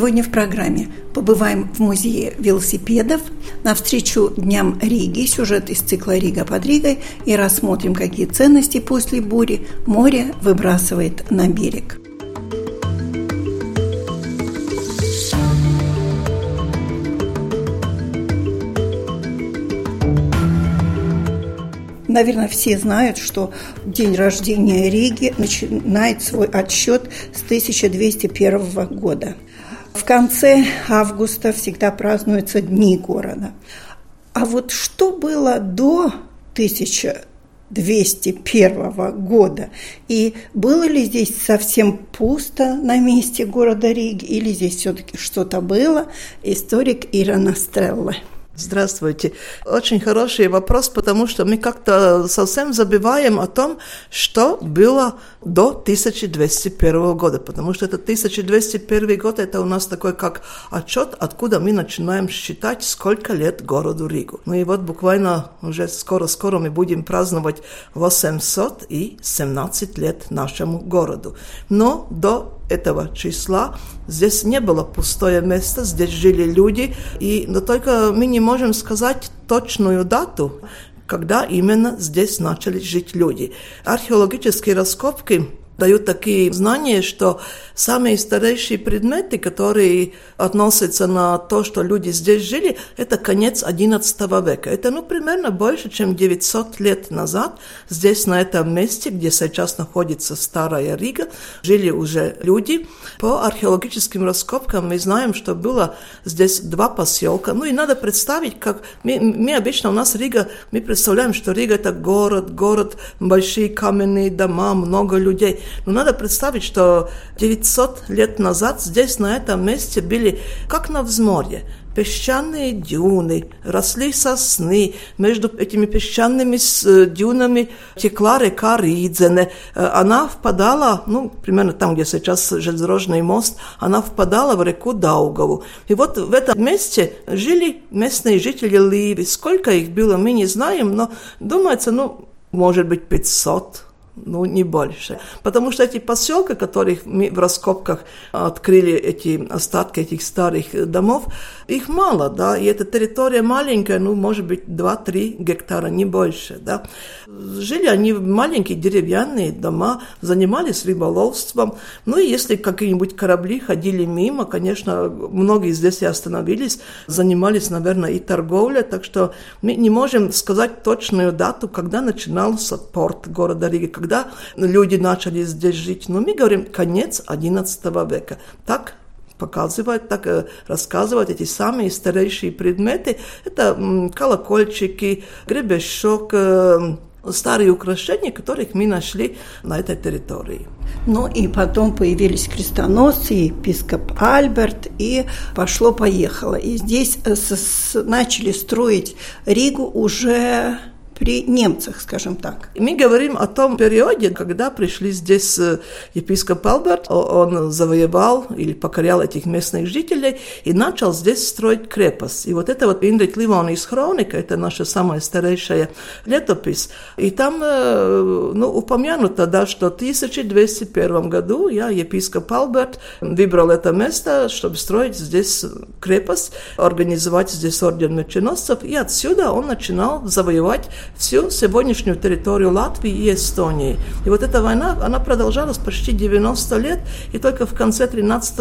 Сегодня в программе побываем в музее велосипедов, навстречу Дням Риги, сюжет из цикла «Рига под Ригой» и рассмотрим, какие ценности после бури море выбрасывает на берег. Наверное, все знают, что день рождения Риги начинает свой отсчет с 1201 года. В конце августа всегда празднуются Дни города. А вот что было до 1201 года? И было ли здесь совсем пусто на месте города Риги, или здесь все-таки что-то было? Историк Ира Настрелла. Здравствуйте. Очень хороший вопрос, потому что мы как-то совсем забываем о том, что было до 1201 года, потому что это 1201 год, это у нас такой как отчет, откуда мы начинаем считать, сколько лет городу Ригу. Ну и вот буквально уже скоро-скоро мы будем праздновать 817 лет нашему городу. Но до этого числа. Здесь не было пустое место, здесь жили люди, и, но только мы не можем сказать точную дату, когда именно здесь начали жить люди. Археологические раскопки дают такие знания, что самые старейшие предметы, которые относятся на то, что люди здесь жили, это конец XI века. Это, ну, примерно больше, чем 900 лет назад здесь, на этом месте, где сейчас находится Старая Рига, жили уже люди. По археологическим раскопкам мы знаем, что было здесь два поселка. Ну, и надо представить, как мы, мы обычно, у нас Рига, мы представляем, что Рига это город, город, большие каменные дома, много людей. Но надо представить, что 900 лет назад здесь, на этом месте, были как на взморье песчаные дюны, росли сосны, между этими песчаными э, дюнами текла река Ридзене. Э, она впадала, ну, примерно там, где сейчас железнодорожный мост, она впадала в реку Даугаву. И вот в этом месте жили местные жители Ливи. Сколько их было, мы не знаем, но думается, ну, может быть, 500 ну, не больше. Потому что эти поселки, которых мы в раскопках открыли, эти остатки этих старых домов, их мало, да, и эта территория маленькая, ну, может быть, 2-3 гектара, не больше, да. Жили они в маленькие деревянные дома, занимались рыболовством, ну, и если какие-нибудь корабли ходили мимо, конечно, многие здесь и остановились, занимались, наверное, и торговлей, так что мы не можем сказать точную дату, когда начинался порт города Риги, когда люди начали здесь жить. Но мы говорим конец XI века. Так показывают, так э, рассказывают эти самые старейшие предметы. Это колокольчики, гребешок, э, старые украшения, которых мы нашли на этой территории. Ну и потом появились крестоносцы, епископ Альберт, и пошло-поехало. И здесь э, начали строить Ригу уже при немцах, скажем так. Мы говорим о том периоде, когда пришли здесь э, епископ Алберт, он завоевал или покорял этих местных жителей и начал здесь строить крепость. И вот это вот Индрит Ливон из Хроника, это наша самая старейшая летопись, и там э, ну, упомянуто, да, что в 1201 году я, епископ Алберт, выбрал это место, чтобы строить здесь крепость, организовать здесь орден меченосцев, и отсюда он начинал завоевать всю сегодняшнюю территорию Латвии и Эстонии. И вот эта война, она продолжалась почти 90 лет, и только в конце 13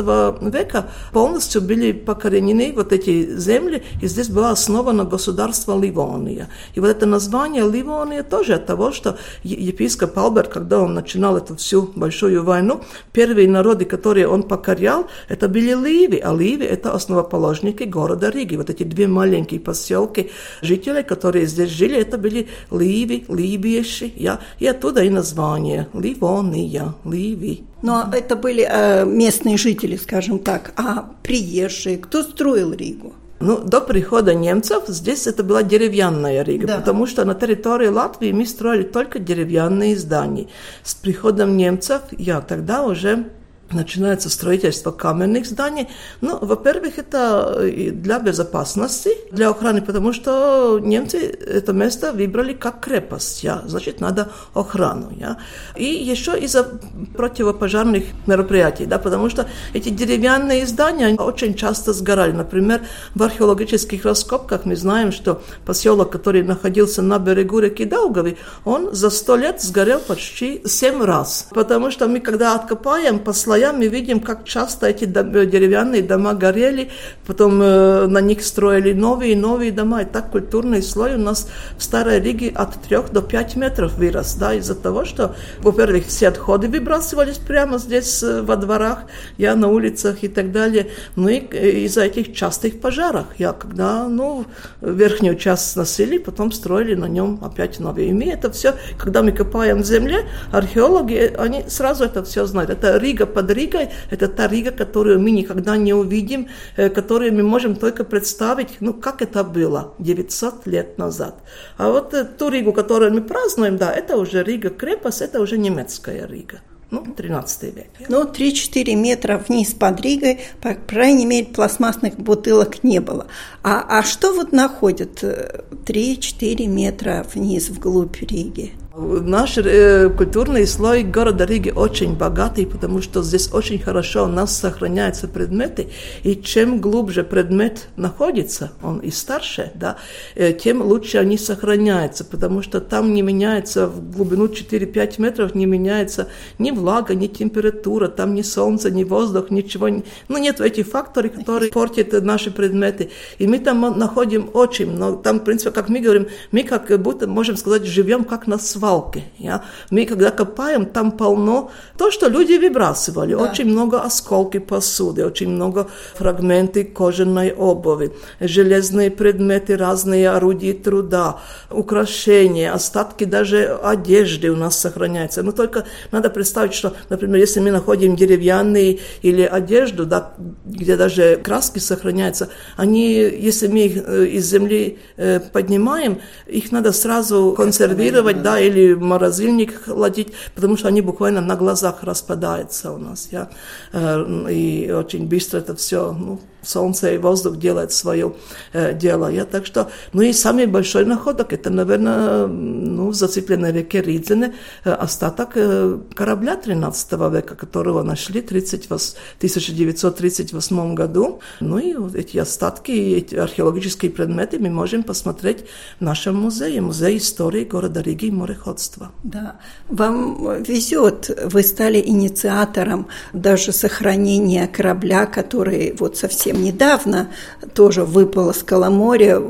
века полностью были покоренены вот эти земли, и здесь было основано государство Ливония. И вот это название Ливония тоже от того, что епископ Алберт, когда он начинал эту всю большую войну, первые народы, которые он покорял, это были Ливи, а Ливи это основоположники города Риги. Вот эти две маленькие поселки жителей, которые здесь жили, это были были ливи, либиеши, я, и оттуда и название Ливония, Ливи. Но это были э, местные жители, скажем так, а приезжие, кто строил Ригу? Ну, до прихода немцев здесь это была деревянная Рига, да. потому что на территории Латвии мы строили только деревянные здания. С приходом немцев я тогда уже начинается строительство каменных зданий. Ну, во-первых, это э, для безопасности, для охраны, потому что немцы это место выбрали как крепость, я, значит, надо охрану. Я. И еще из-за противопожарных мероприятий, да, потому что эти деревянные здания очень часто сгорали. Например, в археологических раскопках мы знаем, что поселок, который находился на берегу реки Даугави, он за сто лет сгорел почти семь раз. Потому что мы, когда откопаем по слоям мы видим, как часто эти деревянные дома горели, потом э, на них строили новые и новые дома. И так культурный слой у нас в Старой Риге от 3 до 5 метров вырос, да, из-за того, что, во-первых, все отходы выбрасывались прямо здесь э, во дворах, я на улицах и так далее. Ну и э, из-за этих частых пожаров. Я когда, ну, верхнюю часть сносили, потом строили на нем опять новые. И мы это все, когда мы копаем в земле, археологи, они сразу это все знают. Это Рига под под Ригой, это та Рига, которую мы никогда не увидим, э, которую мы можем только представить, ну, как это было 900 лет назад. А вот э, ту Ригу, которую мы празднуем, да, это уже Рига крепость, это уже немецкая Рига. Ну, 13 век. Ну, 3-4 метра вниз под Ригой, по крайней мере, пластмассных бутылок не было. А, а что вот находят 3-4 э, метра вниз вглубь Риги? Наш э, культурный слой города Риги очень богатый, потому что здесь очень хорошо у нас сохраняются предметы, и чем глубже предмет находится, он и старше, да, э, тем лучше они сохраняются, потому что там не меняется в глубину 4-5 метров, не меняется ни влага, ни температура, там ни солнце, ни воздух, ничего, ну нет этих факторов, которые портят наши предметы. И мы там находим очень много, там, в принципе, как мы говорим, мы как будто, можем сказать, живем как на свалке, свалки. Я, мы когда копаем, там полно то, что люди выбрасывали. Да. Очень много осколки посуды, очень много фрагменты кожаной обуви, железные предметы, разные орудия труда, украшения, остатки даже одежды у нас сохраняются. Но только надо представить, что, например, если мы находим деревянные или одежду, да, где даже краски сохраняются, они, если мы их э, из земли э, поднимаем, их надо сразу консервировать, да, или или морозильник ходить, потому что они буквально на глазах распадаются у нас. Я, э, и очень быстро это все ну, солнце и воздух делают свое э, дело. Я, так что, ну и самый большой находок, это, наверное, ну, зацепленной реке Ридзене, э, остаток э, корабля 13 века, которого нашли в 1938 году. Ну и вот эти остатки, эти археологические предметы мы можем посмотреть в нашем музее, музей истории города Риги и мореходства. Да, вам везет, вы стали инициатором даже сохранения корабля, который вот совсем совсем недавно тоже выпало с Коломорья,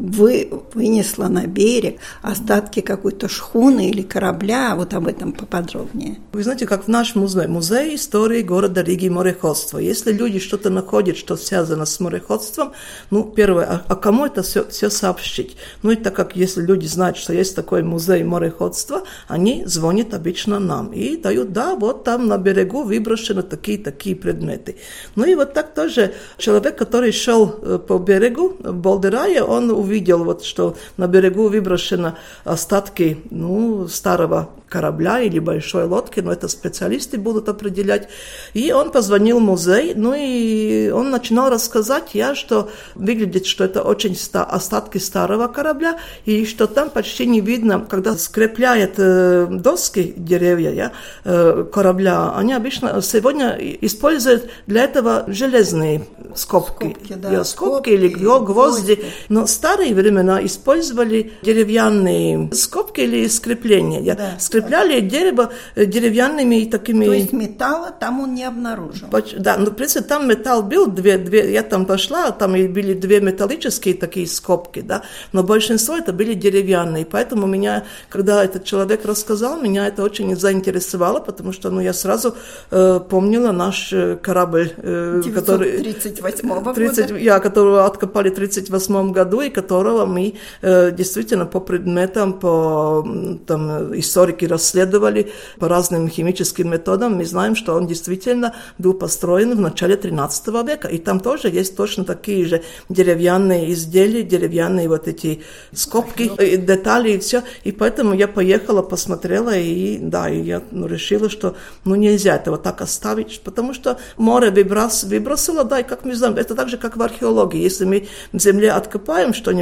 вы, вынесла на берег остатки какой-то шхуны или корабля. Вот об этом поподробнее. Вы знаете, как в наш музей, музей истории города Риги и мореходства. Если люди что-то находят, что связано с мореходством, ну, первое, а, а кому это все, все сообщить? Ну, и так как если люди знают, что есть такой музей мореходства, они звонят обычно нам и дают, да, вот там на берегу выброшены такие-такие предметы. Ну и вот так тоже человек, который шел э, по берегу в Болдерае, он увидел, вот, что на берегу выброшены остатки ну, старого корабля или большой лодки, но это специалисты будут определять. И он позвонил в музей, ну и он начинал рассказать я, что выглядит, что это очень ста остатки старого корабля, и что там почти не видно, когда скрепляет э, доски деревья я, э, корабля, они обычно сегодня используют для этого железные скобки, скобки, да, я, скобки, скобки или гвозди, гвозди. но в старые времена использовали деревянные скобки или скрепления. Да скрепляли дерево э, деревянными такими... То есть металла там он не обнаружил? Да, ну, в принципе, там металл был, две, две, я там пошла, там были две металлические такие скобки, да, но большинство это были деревянные, поэтому меня, когда этот человек рассказал, меня это очень заинтересовало, потому что, ну, я сразу э, помнила наш э, корабль, э, который... 38 -го 30, года? Я, которого откопали в 38 году, и который которого мы э, действительно по предметам, по там, историки расследовали по разным химическим методам, мы знаем, что он действительно был построен в начале 13 века. И там тоже есть точно такие же деревянные изделия, деревянные вот эти скобки, детали и все. И поэтому я поехала, посмотрела, и да, и я ну, решила, что ну нельзя этого так оставить, потому что море выброс, выбросило, да, и как мы знаем, это так же, как в археологии. Если мы в земле откопаем что-нибудь,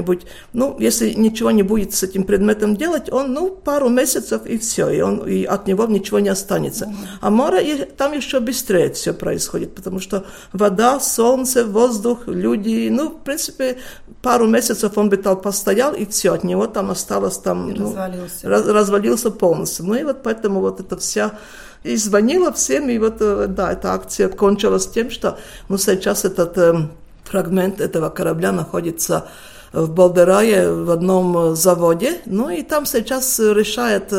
ну, если ничего не будет с этим предметом делать, он, ну, пару месяцев и все, и, он, и от него ничего не останется. А море, там еще быстрее все происходит, потому что вода, солнце, воздух, люди, ну, в принципе, пару месяцев он бы там постоял, и все, от него там осталось там... Ну, развалился. Раз, развалился полностью. Ну и вот поэтому вот эта вся и звонила всем, и вот, э, да, эта акция кончилась тем, что, ну, сейчас этот э, фрагмент этого корабля находится в Болдерае в одном заводе. Ну и там сейчас решает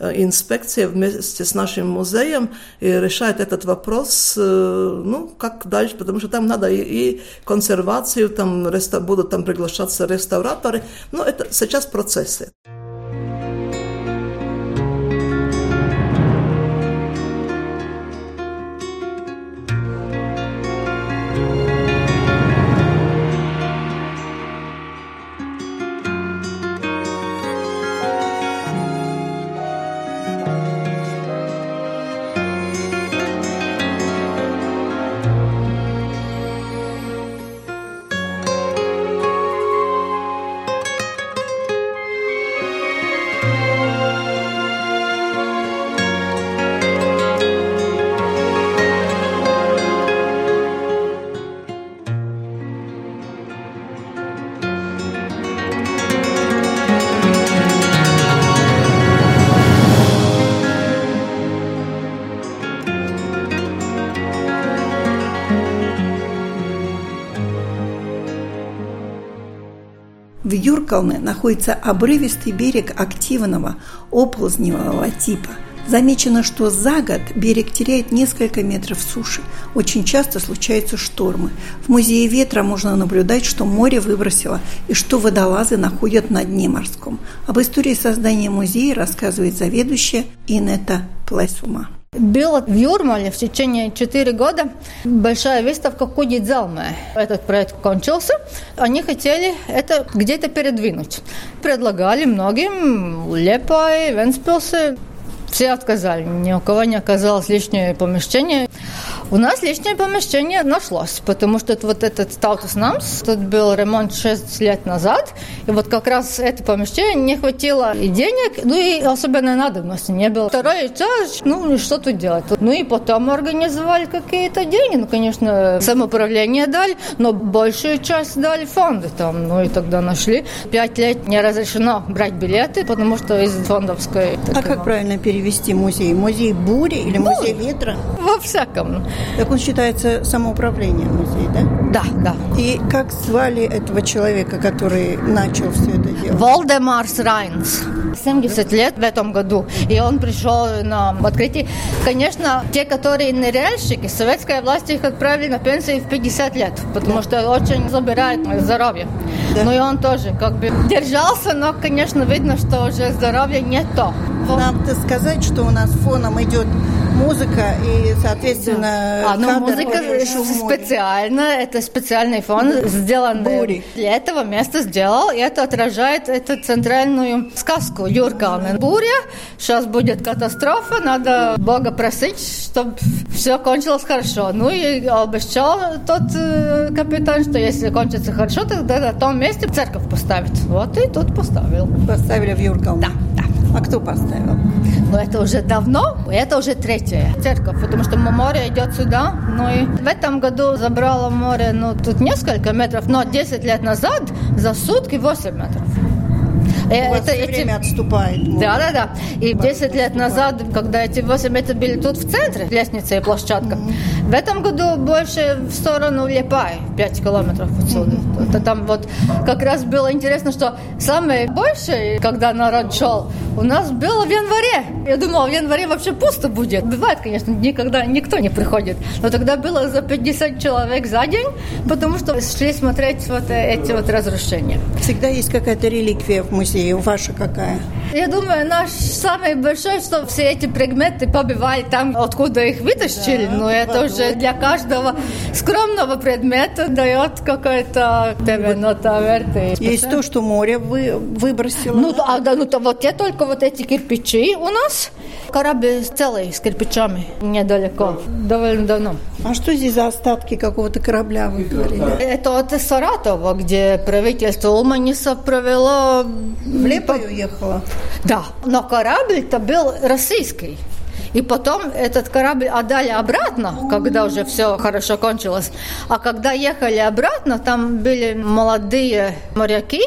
инспекция вместе с нашим музеем и решает этот вопрос, ну, как дальше, потому что там надо и, и консервацию, там будут там приглашаться реставраторы. Но это сейчас процессы. В Юркалне находится обрывистый берег активного оползневого типа. Замечено, что за год берег теряет несколько метров суши. Очень часто случаются штормы. В музее ветра можно наблюдать, что море выбросило и что водолазы находят на дне морском. Об истории создания музея рассказывает заведующая Инета Плесума. Было в Юрмале в течение 4 года большая выставка Кудидзалме. Этот проект кончился. Они хотели это где-то передвинуть. Предлагали многим Лепай, Венспилсы. Все отказали. Ни у кого не оказалось лишнее помещение. У нас лишнее помещение нашлось, потому что вот этот статус Намс, тут был ремонт 6 лет назад, и вот как раз это помещение не хватило и денег, ну и особенной надобности не было. Второй этаж, ну что тут делать? Ну и потом организовали какие-то деньги, ну конечно самоуправление дали, но большую часть дали фонды там, ну и тогда нашли. Пять лет не разрешено брать билеты, потому что из фондовской... А как правильно перевести музей? Музей бури или ну, музей ветра? Во всяком. Так он считается самоуправлением музей, да? Да, да. И как звали этого человека, который начал все это делать? Волдемарс Райнс. 70 лет в этом году. И он пришел на открытие. Конечно, те, которые ныряльщики, советская власть их отправили на пенсию в 50 лет, потому да. что очень забирает здоровье. Да. Ну и он тоже как бы держался, но, конечно, видно, что уже здоровье не то. Надо сказать, что у нас фоном идет музыка и, соответственно, да. а, ну, музыка специально, это специальный фон, сделан Бури. для этого места сделал, и это отражает эту центральную сказку Юркалны. Буря, сейчас будет катастрофа, надо Бога просить, чтобы все кончилось хорошо. Ну и обещал тот э, капитан, что если кончится хорошо, тогда на том месте церковь поставит. Вот и тут поставил. Поставили в Юркалне? Да, да. А кто поставил? Ну, это уже давно, это уже третья церковь, потому что море идет сюда. Ну и в этом году забрало море, ну, тут несколько метров, но 10 лет назад за сутки 8 метров. Э, У это, все эти... время отступает. Может. Да, да, да. И 10 лет назад, когда эти 8 это были тут в центре, лестница и площадка, mm-hmm. В этом году больше в сторону Лепай, 5 километров отсюда. Mm-hmm. Это там вот как раз было интересно, что самое большее, когда народ шел, у нас было в январе. Я думала, в январе вообще пусто будет. Бывает, конечно, никогда никто не приходит. Но тогда было за 50 человек за день, потому что шли смотреть вот эти вот разрушения. Всегда есть какая-то реликвия в музее. Ваша какая? Я думаю, наш самый большой, что все эти предметы побивали там, откуда их вытащили. Да, Но это водой. уже для каждого скромного предмета дает какой-то Есть то, что море вы, выбросило. Ну, а, да, ну то вот те только вот эти кирпичи у нас. Корабль целый с кирпичами недалеко, довольно давно. А что здесь за остатки какого-то корабля, вы говорили? Это от Саратова, где правительство Улманиса провело... В Лепой уехало? Да, но корабль-то был российский. И потом этот корабль отдали обратно, когда уже все хорошо кончилось. А когда ехали обратно, там были молодые моряки,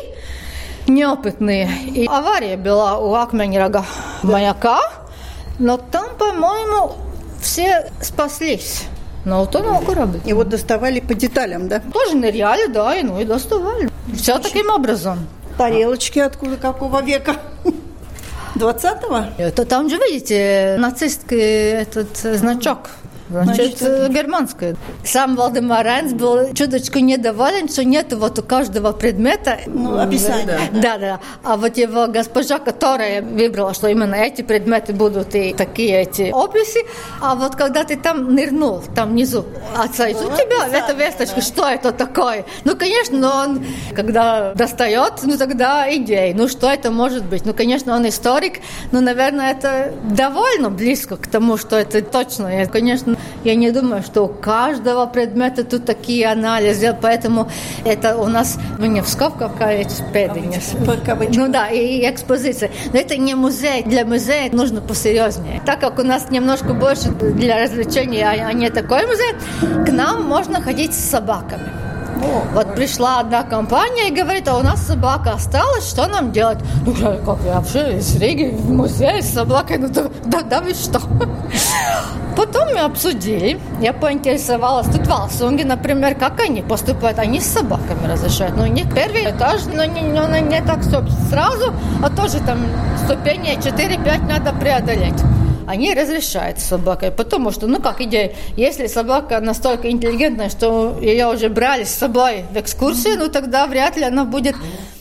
неопытные. И авария была у Акменерога маяка, но там, по-моему, все спаслись. Но утонул корабль. И вот доставали по деталям, да? Тоже ныряли, да, и ну и доставали. Все таким образом. Тарелочки откуда, какого века? 20-го? Это там же, видите, нацистский этот значок. Значит, Значит германская. Сам Валдемар Райнс был чуточку недоволен, что нет вот у каждого предмета ну, описания. Да, да. А вот его госпожа, которая выбрала, что именно эти предметы будут и такие эти описи, а вот когда ты там нырнул, там внизу, ну, у тебя эта весточка, да. что это такое? Ну, конечно, он, когда достает, ну, тогда идеи. Ну, что это может быть? Ну, конечно, он историк, но, наверное, это довольно близко к тому, что это точно. И, я не думаю, что у каждого предмета тут такие анализы, поэтому это у нас не в скобках Ну да, и, экспозиция. Но это не музей. Для музея нужно посерьезнее. Так как у нас немножко больше для развлечений, а, а не такой музей, к нам можно ходить с собаками. Вот пришла одна компания и говорит, а у нас собака осталась, что нам делать? Ну, я, как я вообще из Риги в музей с собакой, ну да, да, да вы что? Потом мы обсудили, я поинтересовалась, тут в Алсунге, например, как они поступают, они с собаками разрешают, но у них первый этаж, но не, но не так сразу, а тоже там ступени 4-5 надо преодолеть. Они разрешают с собакой, потому что, ну как идея, если собака настолько интеллигентная, что ее уже брали с собой в экскурсию, ну тогда вряд ли она будет...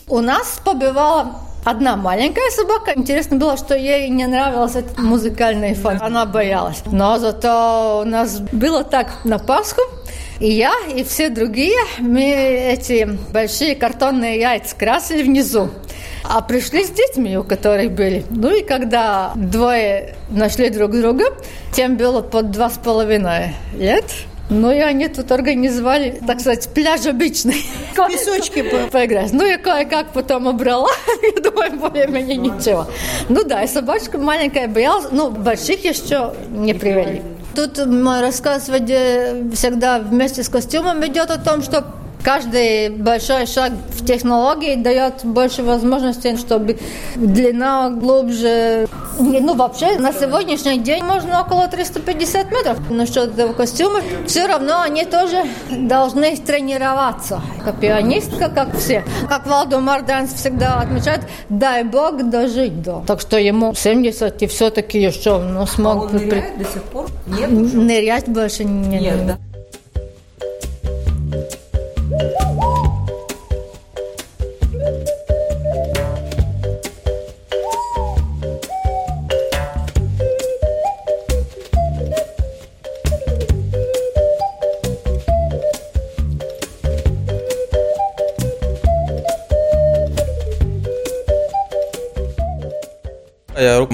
У нас побывала одна маленькая собака. Интересно было, что ей не нравился этот музыкальный фон. Она боялась. Но зато у нас было так на Пасху. И я, и все другие, мы эти большие картонные яйца красили внизу. А пришли с детьми, у которых были. Ну и когда двое нашли друг друга, тем было под два с половиной лет. Ну и они тут организовали, так сказать, пляж обычный. Песочки по... поиграть. Ну и кое-как потом убрала. Я думаю, более-менее ничего. Ну да, и собачка маленькая боялась. Ну, больших еще не привели. Тут рассказ всегда вместе с костюмом идет о том, что Каждый большой шаг в технологии дает больше возможностей, чтобы длина глубже. Ну, вообще, на сегодняшний день можно около 350 метров. Насчет этого костюма, все равно они тоже должны тренироваться. Как пианистка, как все. Как Валдемар Данс всегда отмечает, дай бог дожить до. Так что ему 70 и все-таки еще ну, смог... А он ныряет до сих пор? Нет? Нырять больше не Нет, да.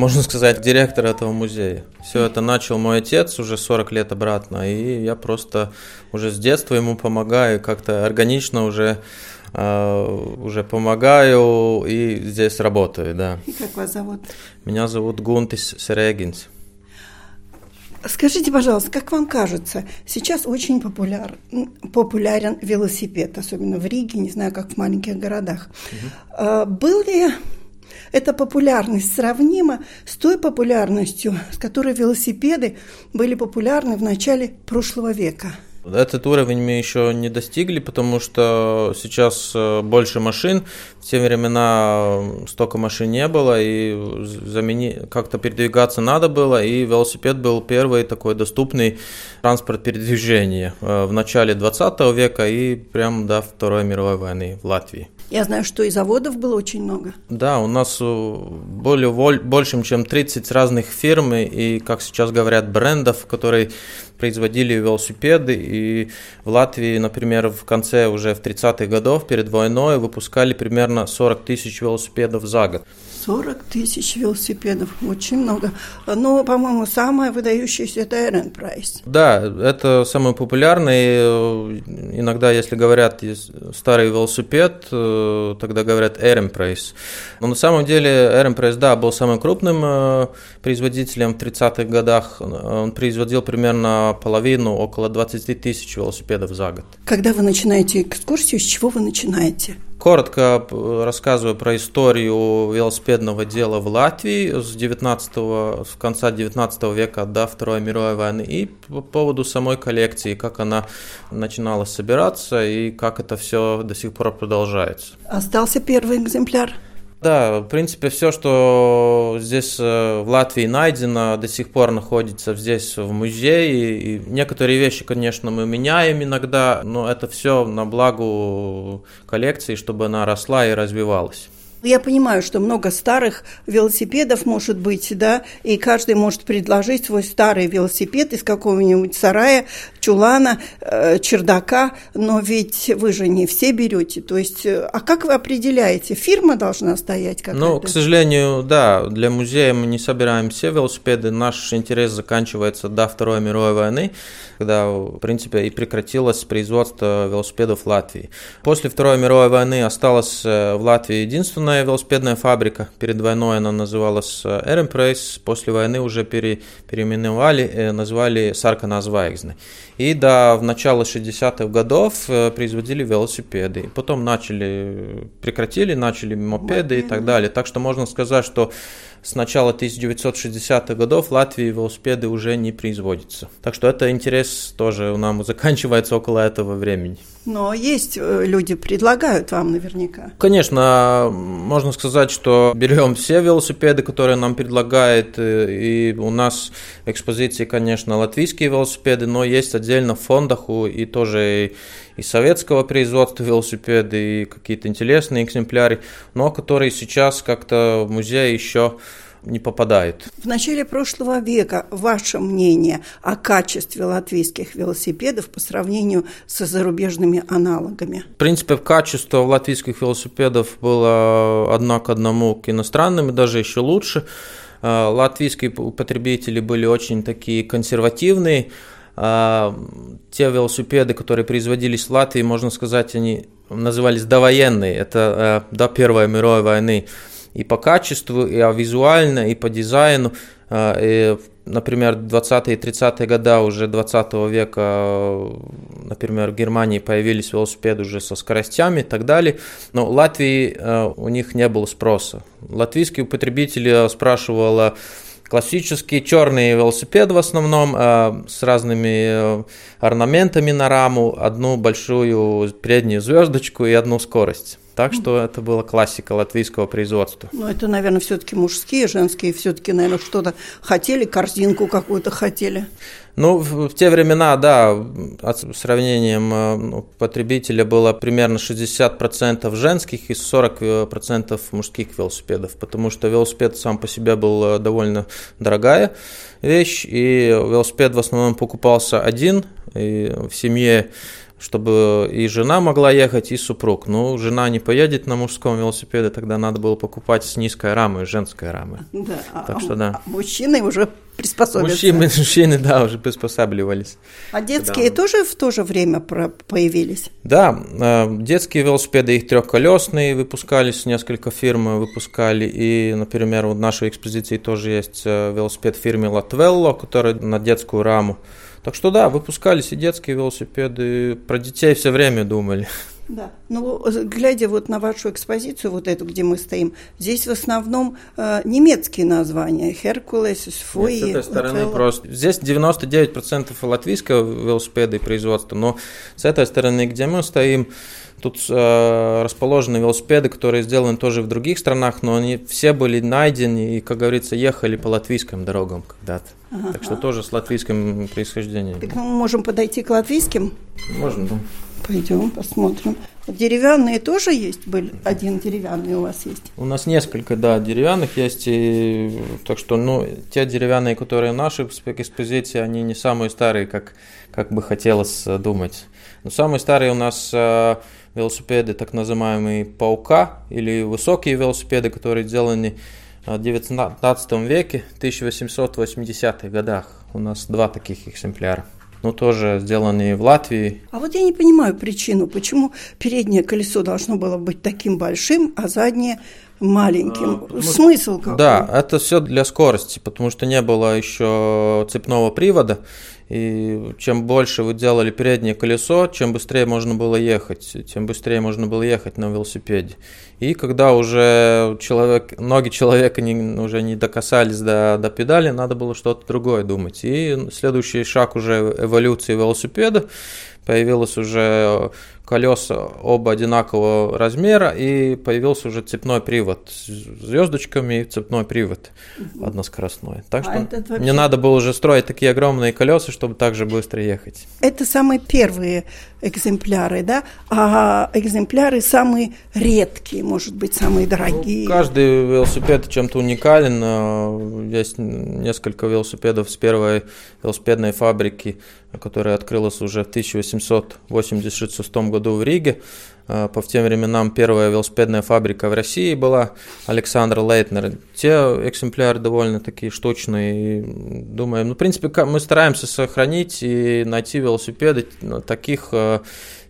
Можно сказать, директор этого музея. Все это начал мой отец уже 40 лет обратно, и я просто уже с детства ему помогаю, как-то органично уже Uh, уже помогаю и здесь работаю, да. И как вас зовут? Меня зовут Гунтис Серегинс. Скажите, пожалуйста, как вам кажется, сейчас очень популяр, популярен велосипед, особенно в Риге, не знаю, как в маленьких городах. Угу. Был ли Эта популярность сравнима с той популярностью, с которой велосипеды были популярны в начале прошлого века. Этот уровень мы еще не достигли, потому что сейчас э, больше машин. В те времена столько машин не было, и замени... как-то передвигаться надо было, и велосипед был первый такой доступный транспорт передвижения э, в начале 20 века и прямо до Второй мировой войны в Латвии. Я знаю, что и заводов было очень много. Да, у нас э, более, больше, чем 30 разных фирм и, как сейчас говорят, брендов, которые производили велосипеды. И в Латвии, например, в конце уже в 30-х годов, перед войной, выпускали примерно 40 тысяч велосипедов за год. 40 тысяч велосипедов, очень много. Но, по-моему, самое выдающееся – это Эрен Прайс. Да, это самый популярный. Иногда, если говорят старый велосипед, э, тогда говорят Эренпрайс. Но на самом деле Эренпрайс, да, был самым крупным э, производителем в 30-х годах. Он производил примерно половину, около 20 тысяч велосипедов за год. Когда вы начинаете экскурсию, с чего вы начинаете? Коротко рассказываю про историю велосипедного дела в Латвии с 19 с конца 19 века до Второй мировой войны и по поводу самой коллекции, как она начинала собираться и как это все до сих пор продолжается. Остался первый экземпляр? Да, в принципе, все, что здесь э, в Латвии найдено, до сих пор находится здесь в музее. И некоторые вещи, конечно, мы меняем иногда, но это все на благо коллекции, чтобы она росла и развивалась. Я понимаю, что много старых велосипедов может быть, да, и каждый может предложить свой старый велосипед из какого-нибудь сарая, чулана, э, чердака, но ведь вы же не все берете. То есть, э, а как вы определяете? Фирма должна стоять какая-то? Ну, к сожалению, да, для музея мы не собираем все велосипеды. Наш интерес заканчивается до Второй мировой войны, когда, в принципе, и прекратилось производство велосипедов в Латвии. После Второй мировой войны осталась э, в Латвии единственная крупная велосипедная фабрика. Перед войной она называлась Эренпрейс, после войны уже пере, переименовали, э, назвали Саркана Звайгзны. И до в начала 60-х годов э, производили велосипеды. Потом начали, прекратили, начали мопеды и так далее. Так что можно сказать, что с начала 1960-х годов Латвии велосипеды уже не производятся. Так что это интерес тоже у нас заканчивается около этого времени. Но есть э, люди, предлагают вам наверняка. Конечно, можно сказать, что берем все велосипеды, которые нам предлагают, э, и у нас в экспозиции, конечно, латвийские велосипеды, но есть отдельно в фондах и тоже и советского производства велосипеды, и какие-то интересные экземпляры, но которые сейчас как-то в музее еще не попадает. В начале прошлого века ваше мнение о качестве латвийских велосипедов по сравнению со зарубежными аналогами? В принципе, качество латвийских велосипедов было одно к одному к иностранным, и даже еще лучше. Э, латвийские потребители были очень такие консервативные. Э, те велосипеды, которые производились в Латвии, можно сказать, они назывались довоенные, это э, до Первой мировой войны и по качеству, и визуально, и по дизайну. А, и, например, 20-е и 30-е годы уже 20 века, например, в Германии появились велосипеды уже со скоростями и так далее. Но в Латвии а, у них не было спроса. Латвийские потребители спрашивали классический черный велосипед в основном э, с разными э, орнаментами на раму, одну большую переднюю звездочку и одну скорость. Так что это была классика латвийского производства. Ну, это, наверное, все-таки мужские, женские все-таки, наверное, что-то хотели, корзинку какую-то хотели. Ну, в, в те времена, да, от сравнением э, ну, потребителя было примерно 60% женских и 40% мужских велосипедов, потому что велосипед сам по себе был э, довольно дорогая вещь, и велосипед в основном покупался один, и в семье чтобы и жена могла ехать, и супруг. Ну, жена не поедет на мужском велосипеде, тогда надо было покупать с низкой рамой, женской рамой. Да, так а, что да. А мужчины уже приспособились. Мужчины, мужчины, да, уже приспосабливались. А детские да. тоже в то же время появились? Да, э, детские велосипеды, их трехколесные выпускались, несколько фирм выпускали. И, например, в нашей экспозиции тоже есть э, велосипед фирмы Latvello, который на детскую раму. Так что да, выпускались и детские велосипеды, про детей все время думали. Да, ну, глядя вот на вашу экспозицию, вот эту, где мы стоим, здесь в основном э, немецкие названия. Херкулес, Фуи, С этой стороны просто. Здесь 99% латвийского велосипеда и производства, но с этой стороны, где мы стоим, Тут э, расположены велосипеды, которые сделаны тоже в других странах, но они все были найдены и, как говорится, ехали по латвийским дорогам когда-то. Ага. Так что тоже с латвийским происхождением. Так мы можем подойти к латвийским? Можно, да. Пойдем, посмотрим. Деревянные тоже есть? Были? Один деревянный у вас есть? У нас несколько, да, деревянных есть. И, так что, ну, те деревянные, которые в нашей экспозиции, они не самые старые, как, как бы хотелось думать. Но самые старые у нас э, велосипеды, так называемые паука, или высокие велосипеды, которые сделаны в 19 веке, 1880-х годах. У нас два таких экземпляра. Ну, тоже сделанные в Латвии. А вот я не понимаю причину, почему переднее колесо должно было быть таким большим, а заднее маленьким. А, Смысл какой? Да, это все для скорости, потому что не было еще цепного привода, и чем больше вы делали переднее колесо, чем быстрее можно было ехать, тем быстрее можно было ехать на велосипеде. И когда уже человек, ноги человека не, уже не докасались до, до педали, надо было что-то другое думать. И следующий шаг уже эволюции велосипеда появилось уже колеса оба одинакового размера, и появился уже цепной привод с звездочками и цепной привод угу. односкоростной. Так а что вообще... не надо было уже строить такие огромные колеса, чтобы так же быстро ехать. Это самые первые экземпляры, да? А экземпляры самые редкие, может быть, самые дорогие. Ну, каждый велосипед чем-то уникален. А, есть несколько велосипедов с первой велосипедной фабрики, которая открылась уже в 1886 году в Риге. А, по тем временам первая велосипедная фабрика в России была, Александр Лейтнер. Те экземпляры довольно такие штучные. Думаем, ну, в принципе, мы стараемся сохранить и найти велосипеды таких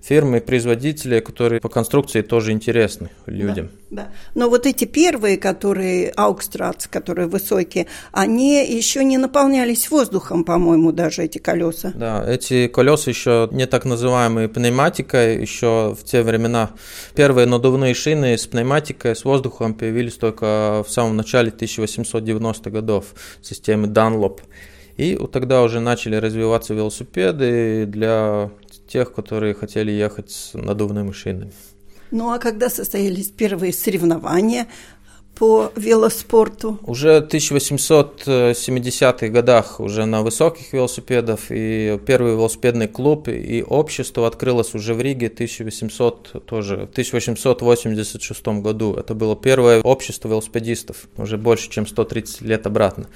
фирм и производителей, которые по конструкции тоже интересны людям. Да, да. Но вот эти первые, которые Аукстратс, которые высокие, они еще не наполнялись воздухом, по-моему, даже эти колеса. Да, эти колеса еще не так называемые пневматикой, еще в те времена первые надувные шины с пневматикой, с воздухом появились только в самом начале 1890-х годов системы Dunlop. И тогда уже начали развиваться велосипеды для тех, которые хотели ехать с надувными шинами. Ну а когда состоялись первые соревнования по велоспорту? Уже в 1870-х годах уже на высоких велосипедах и первый велосипедный клуб и общество открылось уже в Риге 1800, тоже, в 1886 году. Это было первое общество велосипедистов, уже больше, чем 130 лет обратно.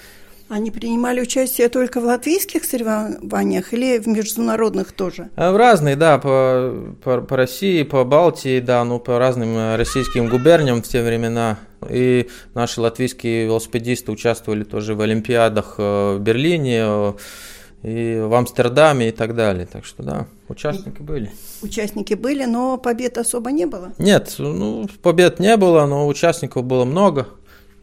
Они принимали участие только в латвийских соревнованиях или в международных тоже? А, в разные, да, по, по, по России, по Балтии, да, ну по разным э, российским губерниям в те времена. И наши латвийские велосипедисты участвовали тоже в Олимпиадах э, в Берлине, э, и в Амстердаме и так далее. Так что да, участники были. Участники были, но побед особо не было? Нет, ну побед не было, но участников было много.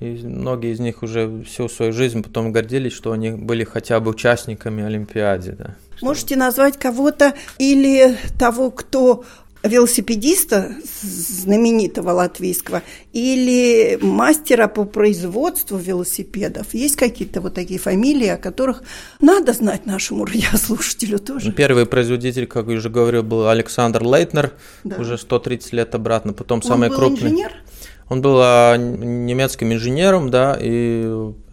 И многие из них уже всю свою жизнь потом гордились, что они были хотя бы участниками Олимпиады. Да. Можете назвать кого-то или того, кто велосипедиста знаменитого латвийского или мастера по производству велосипедов. Есть какие-то вот такие фамилии, о которых надо знать нашему радиослушателю тоже? Первый производитель, как я уже говорил, был Александр Лейтнер, да. уже 130 лет обратно. Потом Он самый был крупный. инженер? Он был а, немецким инженером, да, и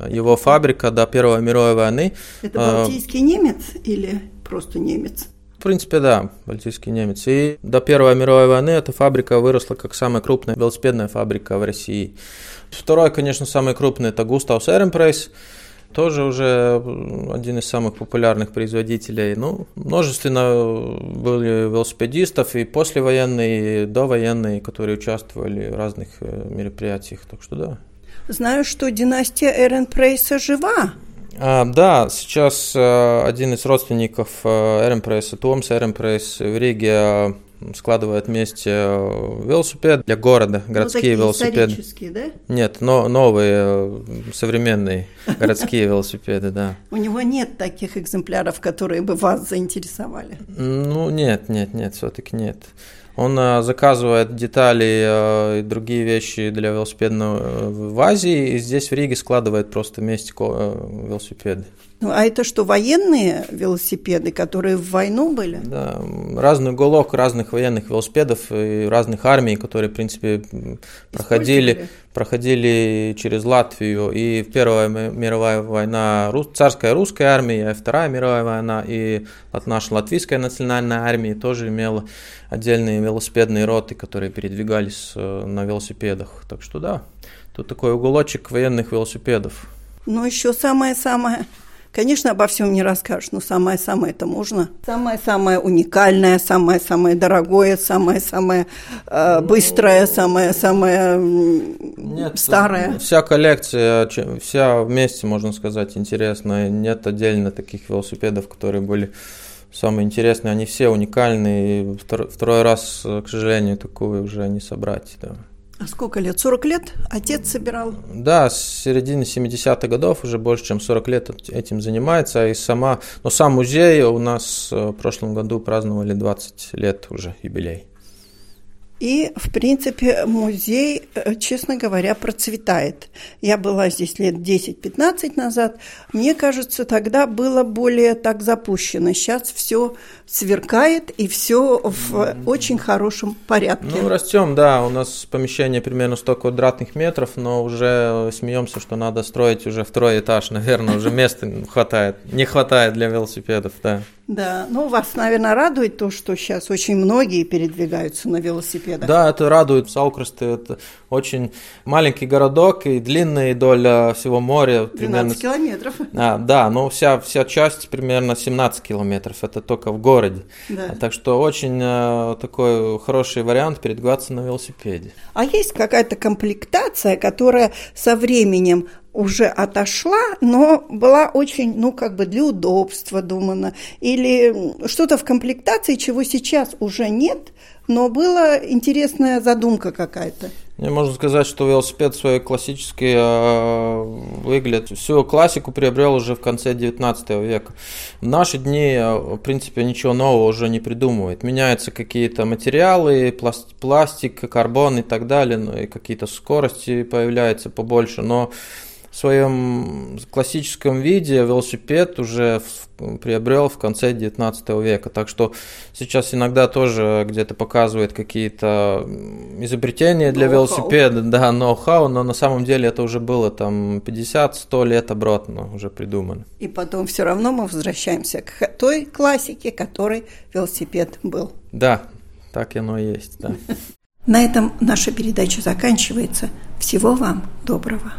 его фабрика до Первой мировой войны. Это а, балтийский немец или просто немец? В принципе, да, балтийский немец. И до Первой мировой войны эта фабрика выросла как самая крупная велосипедная фабрика в России. Второй, конечно, самый крупный – это Густавс Эренпрейс тоже уже один из самых популярных производителей. Ну, множественно были велосипедистов и послевоенные, и довоенные, которые участвовали в разных э, мероприятиях. Так что да. Знаю, что династия Эрен Прейса жива. А, да, сейчас а, один из родственников а, Эренпресса, Томс Эренпресс в Риге складывает вместе э, велосипед для города, ну, городские ну, велосипеды. да? Нет, но новые, э, современные городские велосипеды, да. У него нет таких экземпляров, которые бы вас заинтересовали? Ну, нет, нет, нет, все-таки нет. Он заказывает детали и другие вещи для велосипедного в Азии, и здесь в Риге складывает просто вместе велосипеды. Ну, а это что, военные велосипеды, которые в войну были? Да, разный уголок разных военных велосипедов и разных армий, которые, в принципе, проходили, проходили через Латвию. И Первая мировая война, царская русская армия, и Вторая мировая война, и наша латвийская национальная армия тоже имела отдельные велосипедные роты, которые передвигались э, на велосипедах. Так что да, тут такой уголочек военных велосипедов. Ну, еще самое-самое Конечно, обо всем не расскажешь, но самое-самое это можно. Самое-самое уникальное, самое-самое дорогое, самое-самое э, быстрое, самое-самое Нет, старое. Вся коллекция, вся вместе, можно сказать, интересная. Нет отдельно таких велосипедов, которые были самые интересные. Они все уникальные. Второй, второй раз, к сожалению, такую уже не собрать. Да. А сколько лет? 40 лет отец собирал? Да, с середины 70-х годов уже больше, чем 40 лет этим занимается. И сама, но сам музей у нас э, в прошлом году праздновали 20 лет уже юбилей. И, в принципе, музей, э, честно говоря, процветает. Я была здесь лет 10-15 назад. Мне кажется, тогда было более так запущено. Сейчас все сверкает и все в очень хорошем порядке. Ну, растем, да. У нас помещение примерно 100 квадратных метров, но уже смеемся, что надо строить уже второй этаж. Наверное, уже места хватает. Не хватает для велосипедов, да. Да, ну вас, наверное, радует то, что сейчас очень многие передвигаются на велосипедах. Да, это радует. Саукресты – это очень маленький городок и длинная доля всего моря. 12 примерно... километров. А, да, но вся, вся часть примерно 17 километров, это только в городе. Да. Так что очень э, такой хороший вариант передвигаться на велосипеде. А есть какая-то комплектация, которая со временем уже отошла, но была очень, ну, как бы для удобства думана, или что-то в комплектации, чего сейчас уже нет, но была интересная задумка какая-то. Мне можно сказать, что велосипед свой классический э, выглядит. Всю классику приобрел уже в конце 19 века. В наши дни, э, в принципе, ничего нового уже не придумывает. Меняются какие-то материалы, пластик, карбон и так далее, ну, и какие-то скорости появляются побольше, но своем классическом виде велосипед уже приобрел в конце 19 века. Так что сейчас иногда тоже где-то показывают какие-то изобретения для велосипеда, да, ноу-хау, но на самом деле это уже было там 50-100 лет обратно уже придумано. И потом все равно мы возвращаемся к той классике, которой велосипед был. Да, так оно и есть, да. На этом наша передача заканчивается. Всего вам доброго.